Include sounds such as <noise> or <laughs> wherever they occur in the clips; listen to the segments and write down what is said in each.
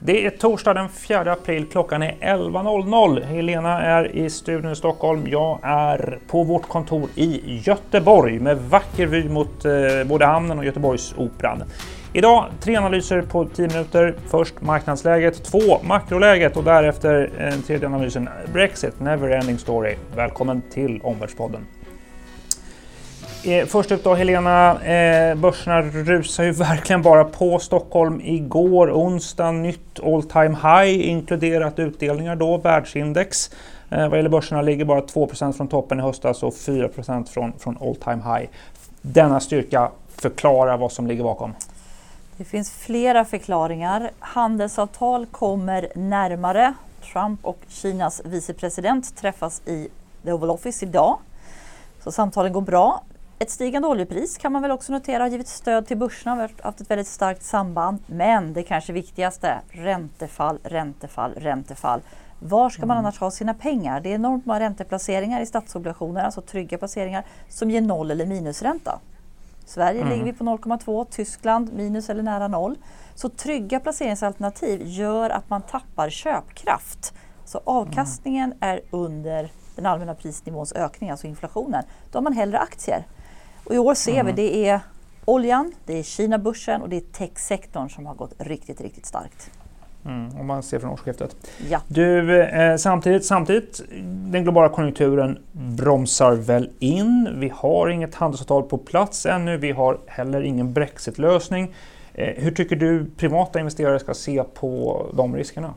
Det är torsdag den 4 april, klockan är 11.00. Helena är i studion i Stockholm. Jag är på vårt kontor i Göteborg med vacker vy mot eh, både hamnen och Göteborgsoperan. Idag tre analyser på 10 minuter. Först marknadsläget, två makroläget och därefter den tredje analysen Brexit, never ending story. Välkommen till Omvärldspodden. Eh, först ut då Helena, eh, börserna rusar ju <laughs> verkligen bara på Stockholm igår, onsdag, nytt all time high inkluderat utdelningar då, världsindex. Eh, vad gäller börserna ligger bara 2% från toppen i höstas och 4 från, från all time high. Denna styrka förklarar vad som ligger bakom. Det finns flera förklaringar. Handelsavtal kommer närmare. Trump och Kinas vicepresident träffas i The Oval Office idag. Så samtalen går bra. Ett stigande oljepris kan man väl också notera har givit stöd till börserna, har haft ett väldigt starkt samband. Men det kanske viktigaste, räntefall, räntefall, räntefall. Var ska man mm. annars ha sina pengar? Det är enormt många ränteplaceringar i statsobligationer, alltså trygga placeringar, som ger noll eller minusränta. Sverige mm. ligger vi på 0,2, Tyskland minus eller nära noll. Så trygga placeringsalternativ gör att man tappar köpkraft. Så avkastningen mm. är under den allmänna prisnivåns ökning, alltså inflationen. Då har man hellre aktier. Och I år ser mm. vi det är oljan, det är Kina-börsen och det är techsektorn som har gått riktigt, riktigt starkt. Mm, om man ser från årsskiftet. Ja. Du, eh, samtidigt, samtidigt, den globala konjunkturen bromsar väl in. Vi har inget handelsavtal på plats ännu. Vi har heller ingen Brexit-lösning. Eh, hur tycker du privata investerare ska se på de riskerna?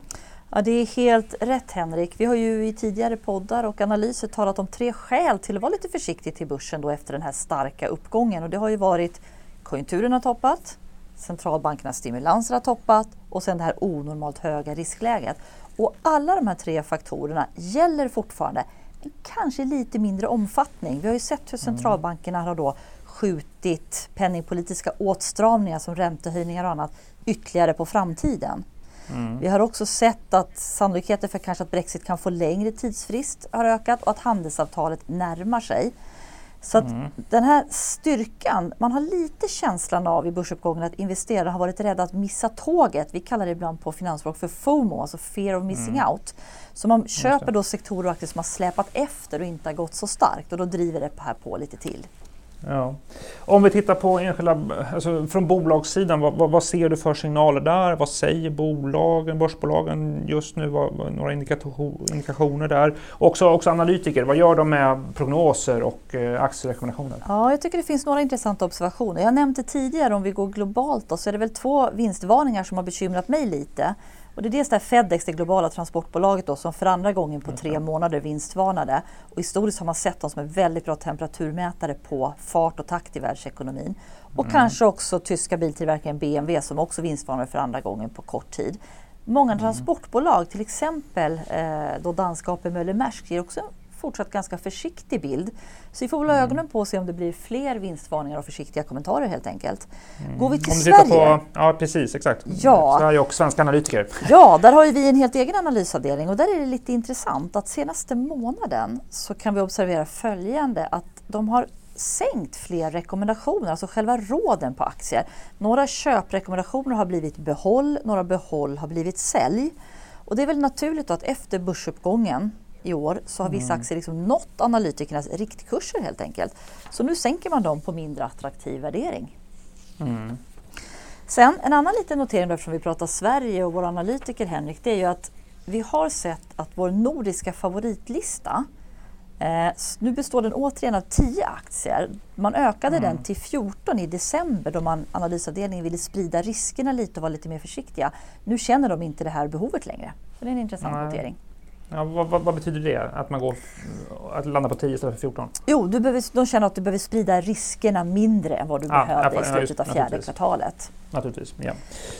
Ja, det är helt rätt Henrik. Vi har ju i tidigare poddar och analyser talat om tre skäl till att vara lite försiktig till börsen då efter den här starka uppgången. Och det har ju varit konjunkturen har toppat, centralbankernas stimulanser har toppat och sen det här onormalt höga riskläget. Och alla de här tre faktorerna gäller fortfarande, men kanske lite mindre omfattning. Vi har ju sett hur mm. centralbankerna har då skjutit penningpolitiska åtstramningar som räntehöjningar och annat ytterligare på framtiden. Mm. Vi har också sett att sannolikheten för kanske att Brexit kan få längre tidsfrist har ökat och att handelsavtalet närmar sig. Så att mm. den här styrkan, man har lite känslan av i börsuppgången att investerare har varit rädda att missa tåget. Vi kallar det ibland på finansspråk för FOMO, alltså fear of missing mm. out. Så man köper då sektorer och aktier som har släpat efter och inte har gått så starkt och då driver det här på lite till. Ja. Om vi tittar på enskilda, alltså från bolagssidan, vad, vad, vad, ser du för signaler där? Vad säger bolagen, börsbolagen just nu? Vad, vad, några indikationer där? Också, också analytiker, vad gör de med prognoser och eh, aktierekommendationer? Ja, jag tycker det finns några intressanta observationer. Jag nämnde tidigare, om vi går globalt, då, så är det väl två vinstvarningar som har bekymrat mig lite. Och det är dels det Fedex, det globala transportbolaget då, som för andra gången på tre månader vinstvarnade. Och historiskt har man sett dem som en väldigt bra temperaturmätare på fart och takt i världsekonomin. Och mm. kanske också tyska biltillverkaren BMW som också vinstvarnade för andra gången på kort tid. Många mm. transportbolag, till exempel eh, då danska AP Möller Maersk, ger också fortsatt ganska försiktig bild. Så vi får väl ha mm. ögonen på och se om det blir fler vinstvarningar och försiktiga kommentarer helt enkelt. Mm. Går vi till Sverige? På, ja precis, exakt. Ja. Sverige och svenska analytiker. Ja, där har vi en helt egen analysavdelning och där är det lite intressant att senaste månaden så kan vi observera följande att de har sänkt fler rekommendationer, alltså själva råden på aktier. Några köprekommendationer har blivit behåll, några behåll har blivit sälj. Och det är väl naturligt att efter börsuppgången i år så har vissa mm. aktier liksom nått analytikernas riktkurser helt enkelt. Så nu sänker man dem på mindre attraktiv värdering. Mm. Sen en annan liten notering då, eftersom vi pratar Sverige och våra analytiker Henrik, det är ju att vi har sett att vår nordiska favoritlista eh, nu består den återigen av 10 aktier. Man ökade mm. den till 14 i december då man analysavdelningen ville sprida riskerna lite och vara lite mer försiktiga. Nu känner de inte det här behovet längre. Så det är en intressant mm. notering. Ja, vad, vad, vad, betyder det? Att man går, att landa på 10 istället för 14? Jo, du behöver, de känner att du behöver sprida riskerna mindre än vad du ah, behövde i slutet av fjärde kvartalet. Naturligtvis. Ja.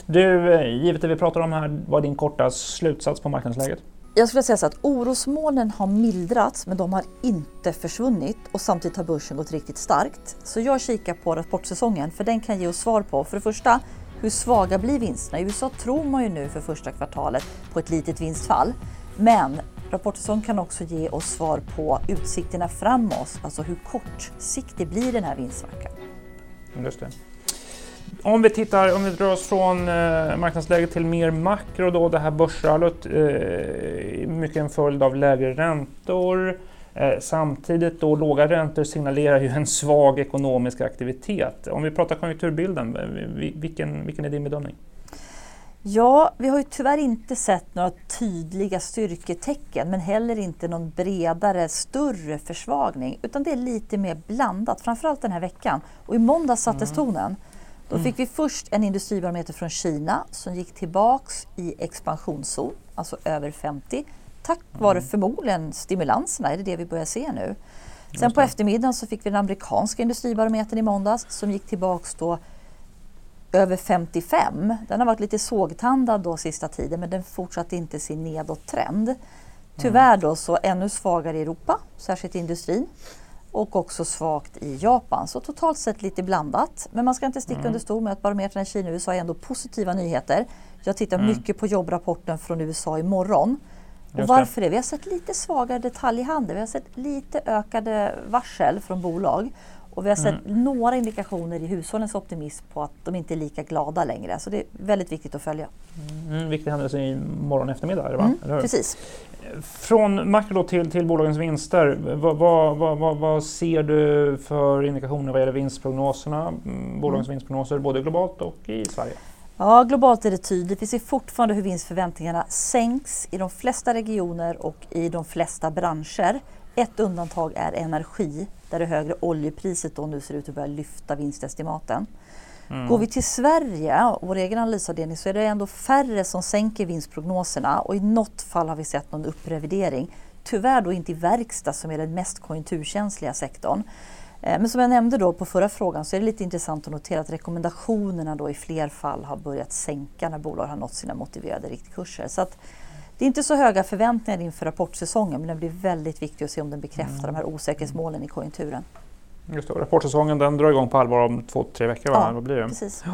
Du, eh, givet det vi pratar om här, vad är din korta slutsats på marknadsläget? Jag skulle säga så att orosmolnen har mildrats men de har inte försvunnit och samtidigt har börsen gått riktigt starkt. Så jag kikar på rapportsäsongen för den kan ge oss svar på för det första hur svaga blir vinsterna? I USA tror man ju nu för första kvartalet på ett litet vinstfall. Men rapportsäsong kan också ge oss svar på utsikterna framåt, alltså hur kortsiktig blir den här vinstsvackan? Mm, just det. Om vi tittar, om vi drar oss från eh, marknadsläget till mer makro då, det här börsrallyt, eh, mycket en följd av lägre räntor. Eh, samtidigt då låga räntor signalerar ju en svag ekonomisk aktivitet. Om vi pratar konjunkturbilden, eh, vilken, vilken är din bedömning? Ja, vi har ju tyvärr inte sett några tydliga styrketecken men heller inte någon bredare, större försvagning utan det är lite mer blandat, framförallt den här veckan. Och i måndag sattes mm. tonen. Då fick vi först en industribarometer från Kina som gick tillbaks i expansionszon, alltså över 50. Tack vare mm. förmodligen stimulanserna är det det vi börjar se nu. Sen på eftermiddagen så fick vi den amerikanska industribarometern i måndags som gick tillbaks då över 55. Den har varit lite sågtandad då sista tiden men den fortsatte inte sin nedåttrend. Tyvärr då så ännu svagare i Europa, särskilt industrin och också svagt i Japan. Så totalt sett lite blandat. Men man ska inte sticka mm. under stol med att barometrarna i Kina och USA är ändå positiva nyheter. Jag tittar mm. mycket på jobbrapporten från USA imorgon. Och varför det? Vi har sett lite svagare detaljhandel. Vi har sett lite ökade varsel från bolag. Och vi har sett mm. några indikationer i hushållens optimism på att de inte är lika glada längre. Så det är väldigt viktigt att följa. Mm, viktig händelse imorgon eftermiddag, va? Mm, precis. Från makro till, till bolagens vinster, vad, vad, vad, vad, ser du för indikationer vad gäller vinstprognoserna, mm, bolagens mm. vinstprognoser både globalt och i Sverige? Ja, globalt är det tydligt. Vi ser fortfarande hur vinstförväntningarna sänks i de flesta regioner och i de flesta branscher. Ett undantag är energi, där det högre oljepriset då nu ser ut att börja lyfta vinstestimaten. Mm. Går vi till Sverige, vår egen analysavdelning, så är det ändå färre som sänker vinstprognoserna och i något fall har vi sett någon upprevidering. Tyvärr då inte i verkstad som är den mest konjunkturkänsliga sektorn. Eh, men som jag nämnde då på förra frågan så är det lite intressant att notera att rekommendationerna då i fler fall har börjat sänka när bolag har nått sina motiverade riktkurser. Så att det är inte så höga förväntningar inför rapportsäsongen men det blir väldigt viktigt att se om den bekräftar mm. de här osäkerhetsmålen i konjunkturen. Just det, rapportsäsongen den drar igång på allvar om två, tre veckor. Va? Ja, Vad blir det? precis.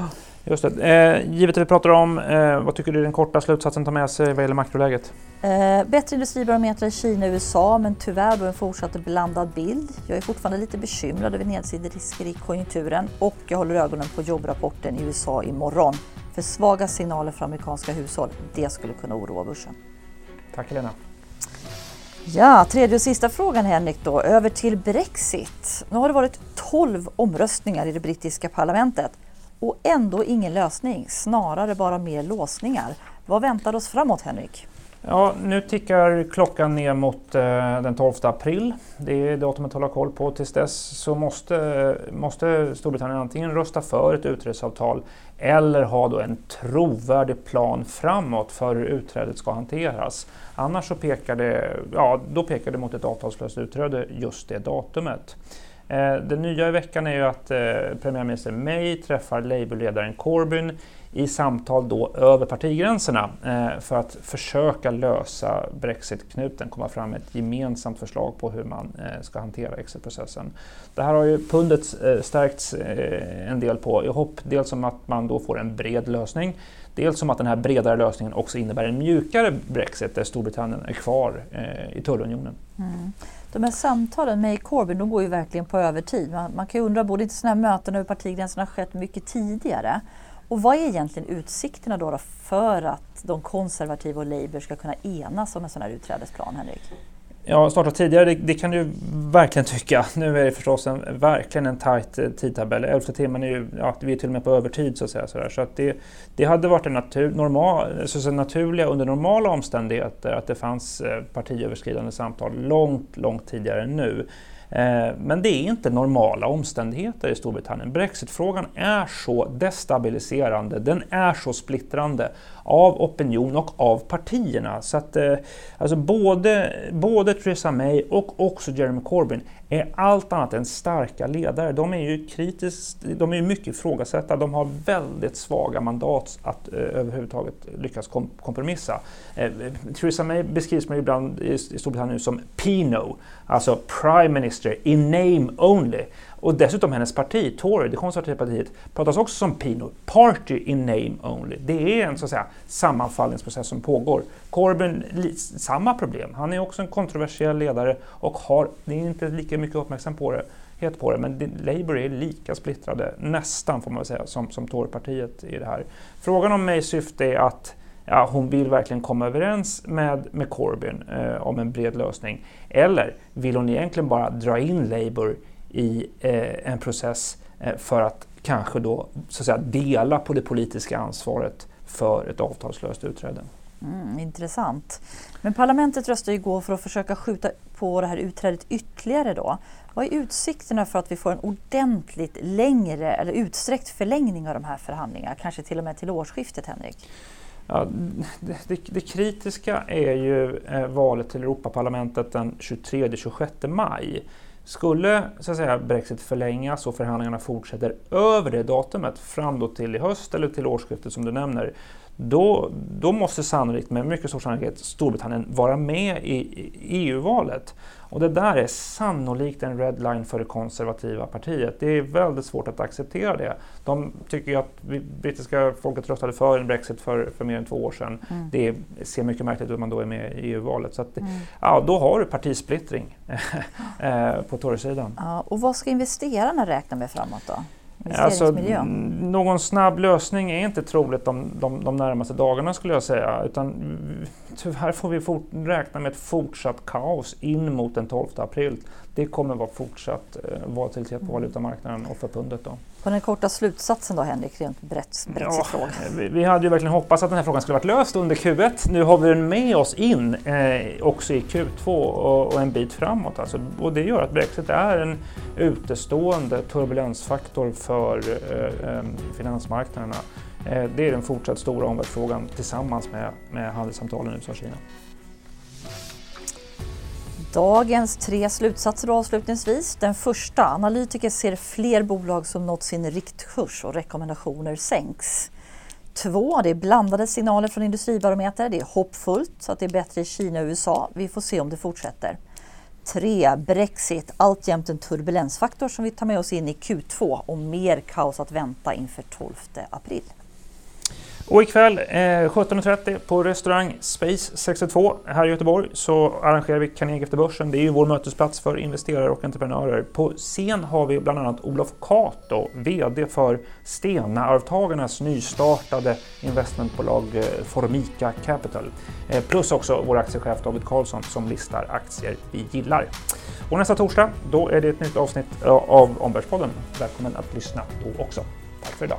Just det. Eh, givet det vi pratar om, eh, vad tycker du är den korta slutsatsen att ta med sig vad gäller makroläget? Eh, bättre industribarometrar i Kina och USA men tyvärr då en fortsatt blandad bild. Jag är fortfarande lite bekymrad över nedsiderisker i konjunkturen och jag håller ögonen på jobbrapporten i USA imorgon. För svaga signaler för amerikanska hushåll, det skulle kunna oroa börsen. Tack Helena. Ja, tredje och sista frågan Henrik då, över till Brexit. Nu har det varit 12 omröstningar i det brittiska parlamentet och ändå ingen lösning, snarare bara mer låsningar. Vad väntar oss framåt Henrik? Ja, nu tickar klockan ner mot eh, den 12 april. Det är datumet att hålla koll på. Tills dess så måste, måste Storbritannien antingen rösta för ett utträdesavtal eller ha då en trovärdig plan framåt för hur utträdet ska hanteras. Annars så pekar det, ja, då pekar det mot ett avtalslöst utträde just det datumet. Eh, det nya i veckan är ju att eh, premiärminister May träffar Labourledaren Corbyn i samtal då över partigränserna eh, för att försöka lösa Brexit-knuten, komma fram med ett gemensamt förslag på hur man ska hantera exitprocessen. Det här har ju pundet stärkts en del på i hopp dels om att man då får en bred lösning, dels om att den här bredare lösningen också innebär en mjukare Brexit där Storbritannien är kvar eh, i tullunionen. Mm de här samtalen med Corbyn de går ju verkligen på övertid. Man, man kan ju undra, borde inte sådana här möten över partigränserna skett mycket tidigare? Och vad är egentligen utsikterna då, då för att de konservativa och Labour ska kunna enas om en sån här utträdesplan, Henrik? Ja, starta tidigare, det, det, kan du verkligen tycka. Nu är det förstås en, verkligen en tajt eh, tidtabell. Elfte timmen är ju, ja, vi är till och med på övertid så att säga. Så, där. så att det, det hade varit en natur, normal, så, så naturliga under normala omständigheter att det fanns eh, partiöverskridande samtal långt, långt tidigare än nu. Eh, men det är inte normala omständigheter i Storbritannien. Brexitfrågan är så destabiliserande, den är så splittrande av opinion och av partierna. Så att eh, alltså både, både Theresa May och också Jeremy Corbyn är allt annat än starka ledare. De är ju kritiskt, de är mycket ifrågasatta, de har väldigt svaga mandat att eh, överhuvudtaget lyckas kom kompromissa. Eh, Theresa May beskrivs man ibland i, i Storbritannien som PINO, alltså Prime Minister in name only. Och dessutom hennes parti, Tory, det konservativa partiet, pratas också som PINO, Party in name only. Det är en så att säga, sammanfallningsprocess som pågår. Corbyn, samma problem. Han är också en kontroversiell ledare och har, det är inte lika mycket uppmärksamhet på det, men Labour är lika splittrade, nästan får man säga, som, som Torypartiet i det här. Frågan om Mays syfte är att ja, hon vill verkligen komma överens med, med Corbyn eh, om en bred lösning. Eller vill hon egentligen bara dra in Labour i eh, en process eh, för att kanske då så att säga, dela på det politiska ansvaret för ett avtalslöst utträde. Mm, intressant. Men parlamentet röstade igår för att försöka skjuta på det här utträdet ytterligare då. Vad är utsikterna för att vi får en ordentligt längre eller utsträckt förlängning av de här förhandlingarna? Kanske till och med till årsskiftet, Henrik? Ja, det, det, det, kritiska är ju eh, valet till Europaparlamentet den 23-26 maj. Skulle så att säga, Brexit förlängas och förhandlingarna fortsätter över det datumet fram då till i höst eller till årsskiftet som du nämner, då, då måste sannolikt med mycket stor sannolikhet Storbritannien vara med i EU-valet. Och det där är sannolikt en red line för det konservativa partiet. Det är väldigt svårt att acceptera det. De tycker ju att brittiska folket röstade för en Brexit för, för mer än två år sedan. Mm. Det ser mycket märkligt ut om man då är med i EU-valet. Så att, mm. ja, då har du partisplittring <laughs> eh, på Tory-sidan. Ja, och vad ska investerarna räkna med framåt då? Alltså, någon snabb lösning är inte troligt de, de, de närmaste dagarna skulle jag säga. Utan tyvärr får vi fort, räkna med ett fortsatt kaos in mot den 12 april. Det kommer vara fortsatt eh, volatilitet på mm. valutamarknaden och för pundet. Då. På den korta slutsatsen då Henrik, rent Brexit-frågan? Ja, vi, vi, hade ju verkligen hoppats att den här frågan skulle varit löst under Q1. Nu har vi den med oss in eh, också i Q2 och, och, en bit framåt. Alltså. Och det gör att Brexit är en utestående turbulensfaktor för eh, eh, finansmarknaderna. Eh, det är den fortsatt stora omvärldsfrågan tillsammans med, med handelssamtalen USA-Kina. Dagens tre slutsatser avslutningsvis. Den första, analytiker ser fler bolag som nått sin riktkurs och rekommendationer sänks. Två, det är blandade signaler från Industribarometer. Det är hoppfullt att det är bättre i Kina och USA. Vi får se om det fortsätter. Tre, Brexit, alltjämt en turbulensfaktor som vi tar med oss in i Q2 och mer kaos att vänta inför 12 april. Och ikväll eh, 17.30 på restaurang Space 62 här i Göteborg så arrangerar vi Carnegie efter börsen. Det är ju vår mötesplats för investerare och entreprenörer. På scen har vi bland annat Olof Kato, VD för Stena-arvtagarnas nystartade investmentbolag eh, Formica Capital. Eh, plus också vår aktiechef David Karlsson som listar aktier vi gillar. Och nästa torsdag, då är det ett nytt avsnitt eh, av Omvärldspodden. Välkommen att lyssna då också. Tack för idag.